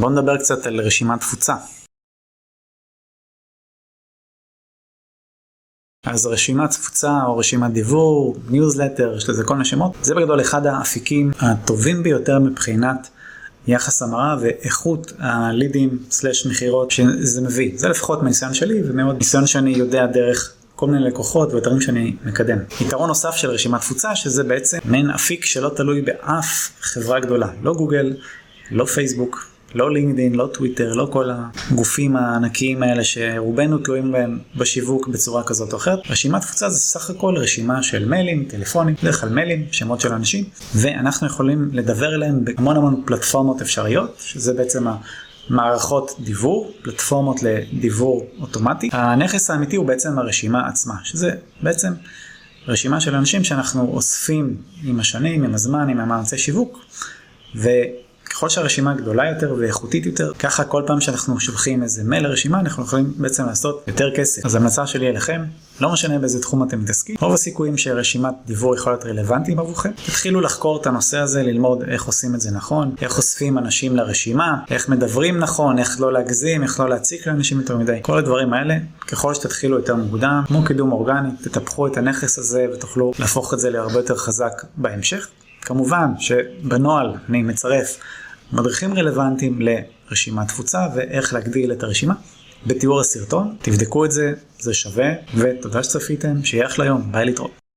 בואו נדבר קצת על רשימת תפוצה. אז רשימת תפוצה או רשימת דיוור, ניוזלטר, יש לזה כל מיני שמות, זה בגדול אחד האפיקים הטובים ביותר מבחינת יחס המרה ואיכות הלידים slash מכירות שזה מביא. זה לפחות מהניסיון שלי ועוד ניסיון שאני יודע דרך כל מיני לקוחות ואתרים שאני מקדם. יתרון נוסף של רשימת תפוצה שזה בעצם מעין אפיק שלא תלוי באף חברה גדולה, לא גוגל, לא פייסבוק, לא לינקדאין, לא טוויטר, לא כל הגופים הענקיים האלה שרובנו תלויים בהם בשיווק בצורה כזאת או אחרת. רשימת תפוצה זה סך הכל רשימה של מיילים, טלפונים, בדרך כלל מיילים, שמות של אנשים, ואנחנו יכולים לדבר אליהם בהמון המון פלטפורמות אפשריות, שזה בעצם מערכות דיבור, פלטפורמות לדיבור אוטומטי. הנכס האמיתי הוא בעצם הרשימה עצמה, שזה בעצם רשימה של אנשים שאנחנו אוספים עם השנים, עם הזמן, עם המאמצי שיווק, ו... ככל שהרשימה גדולה יותר ואיכותית יותר, ככה כל פעם שאנחנו שולחים איזה מייל לרשימה, אנחנו יכולים בעצם לעשות יותר כסף. אז המלצה שלי אליכם, לא משנה באיזה תחום אתם מתעסקים, רוב הסיכויים שרשימת דיבור יכולה להיות רלוונטית עבורכם. תתחילו לחקור את הנושא הזה, ללמוד איך עושים את זה נכון, איך אוספים אנשים לרשימה, איך מדברים נכון, איך לא להגזים, איך לא להציק לאנשים יותר מדי. כל הדברים האלה, ככל שתתחילו יותר מוקדם, כמו קידום אורגני, תטפחו את הנכס הזה ותוכלו להפוך את זה להרבה יותר חזק בהמשך. כמובן שבנוהל אני מצרף מדריכים רלוונטיים לרשימת תפוצה ואיך להגדיל את הרשימה. בתיאור הסרטון, תבדקו את זה, זה שווה, ותודה שצפיתם, שיהיה אחלה יום, ביי להתראות.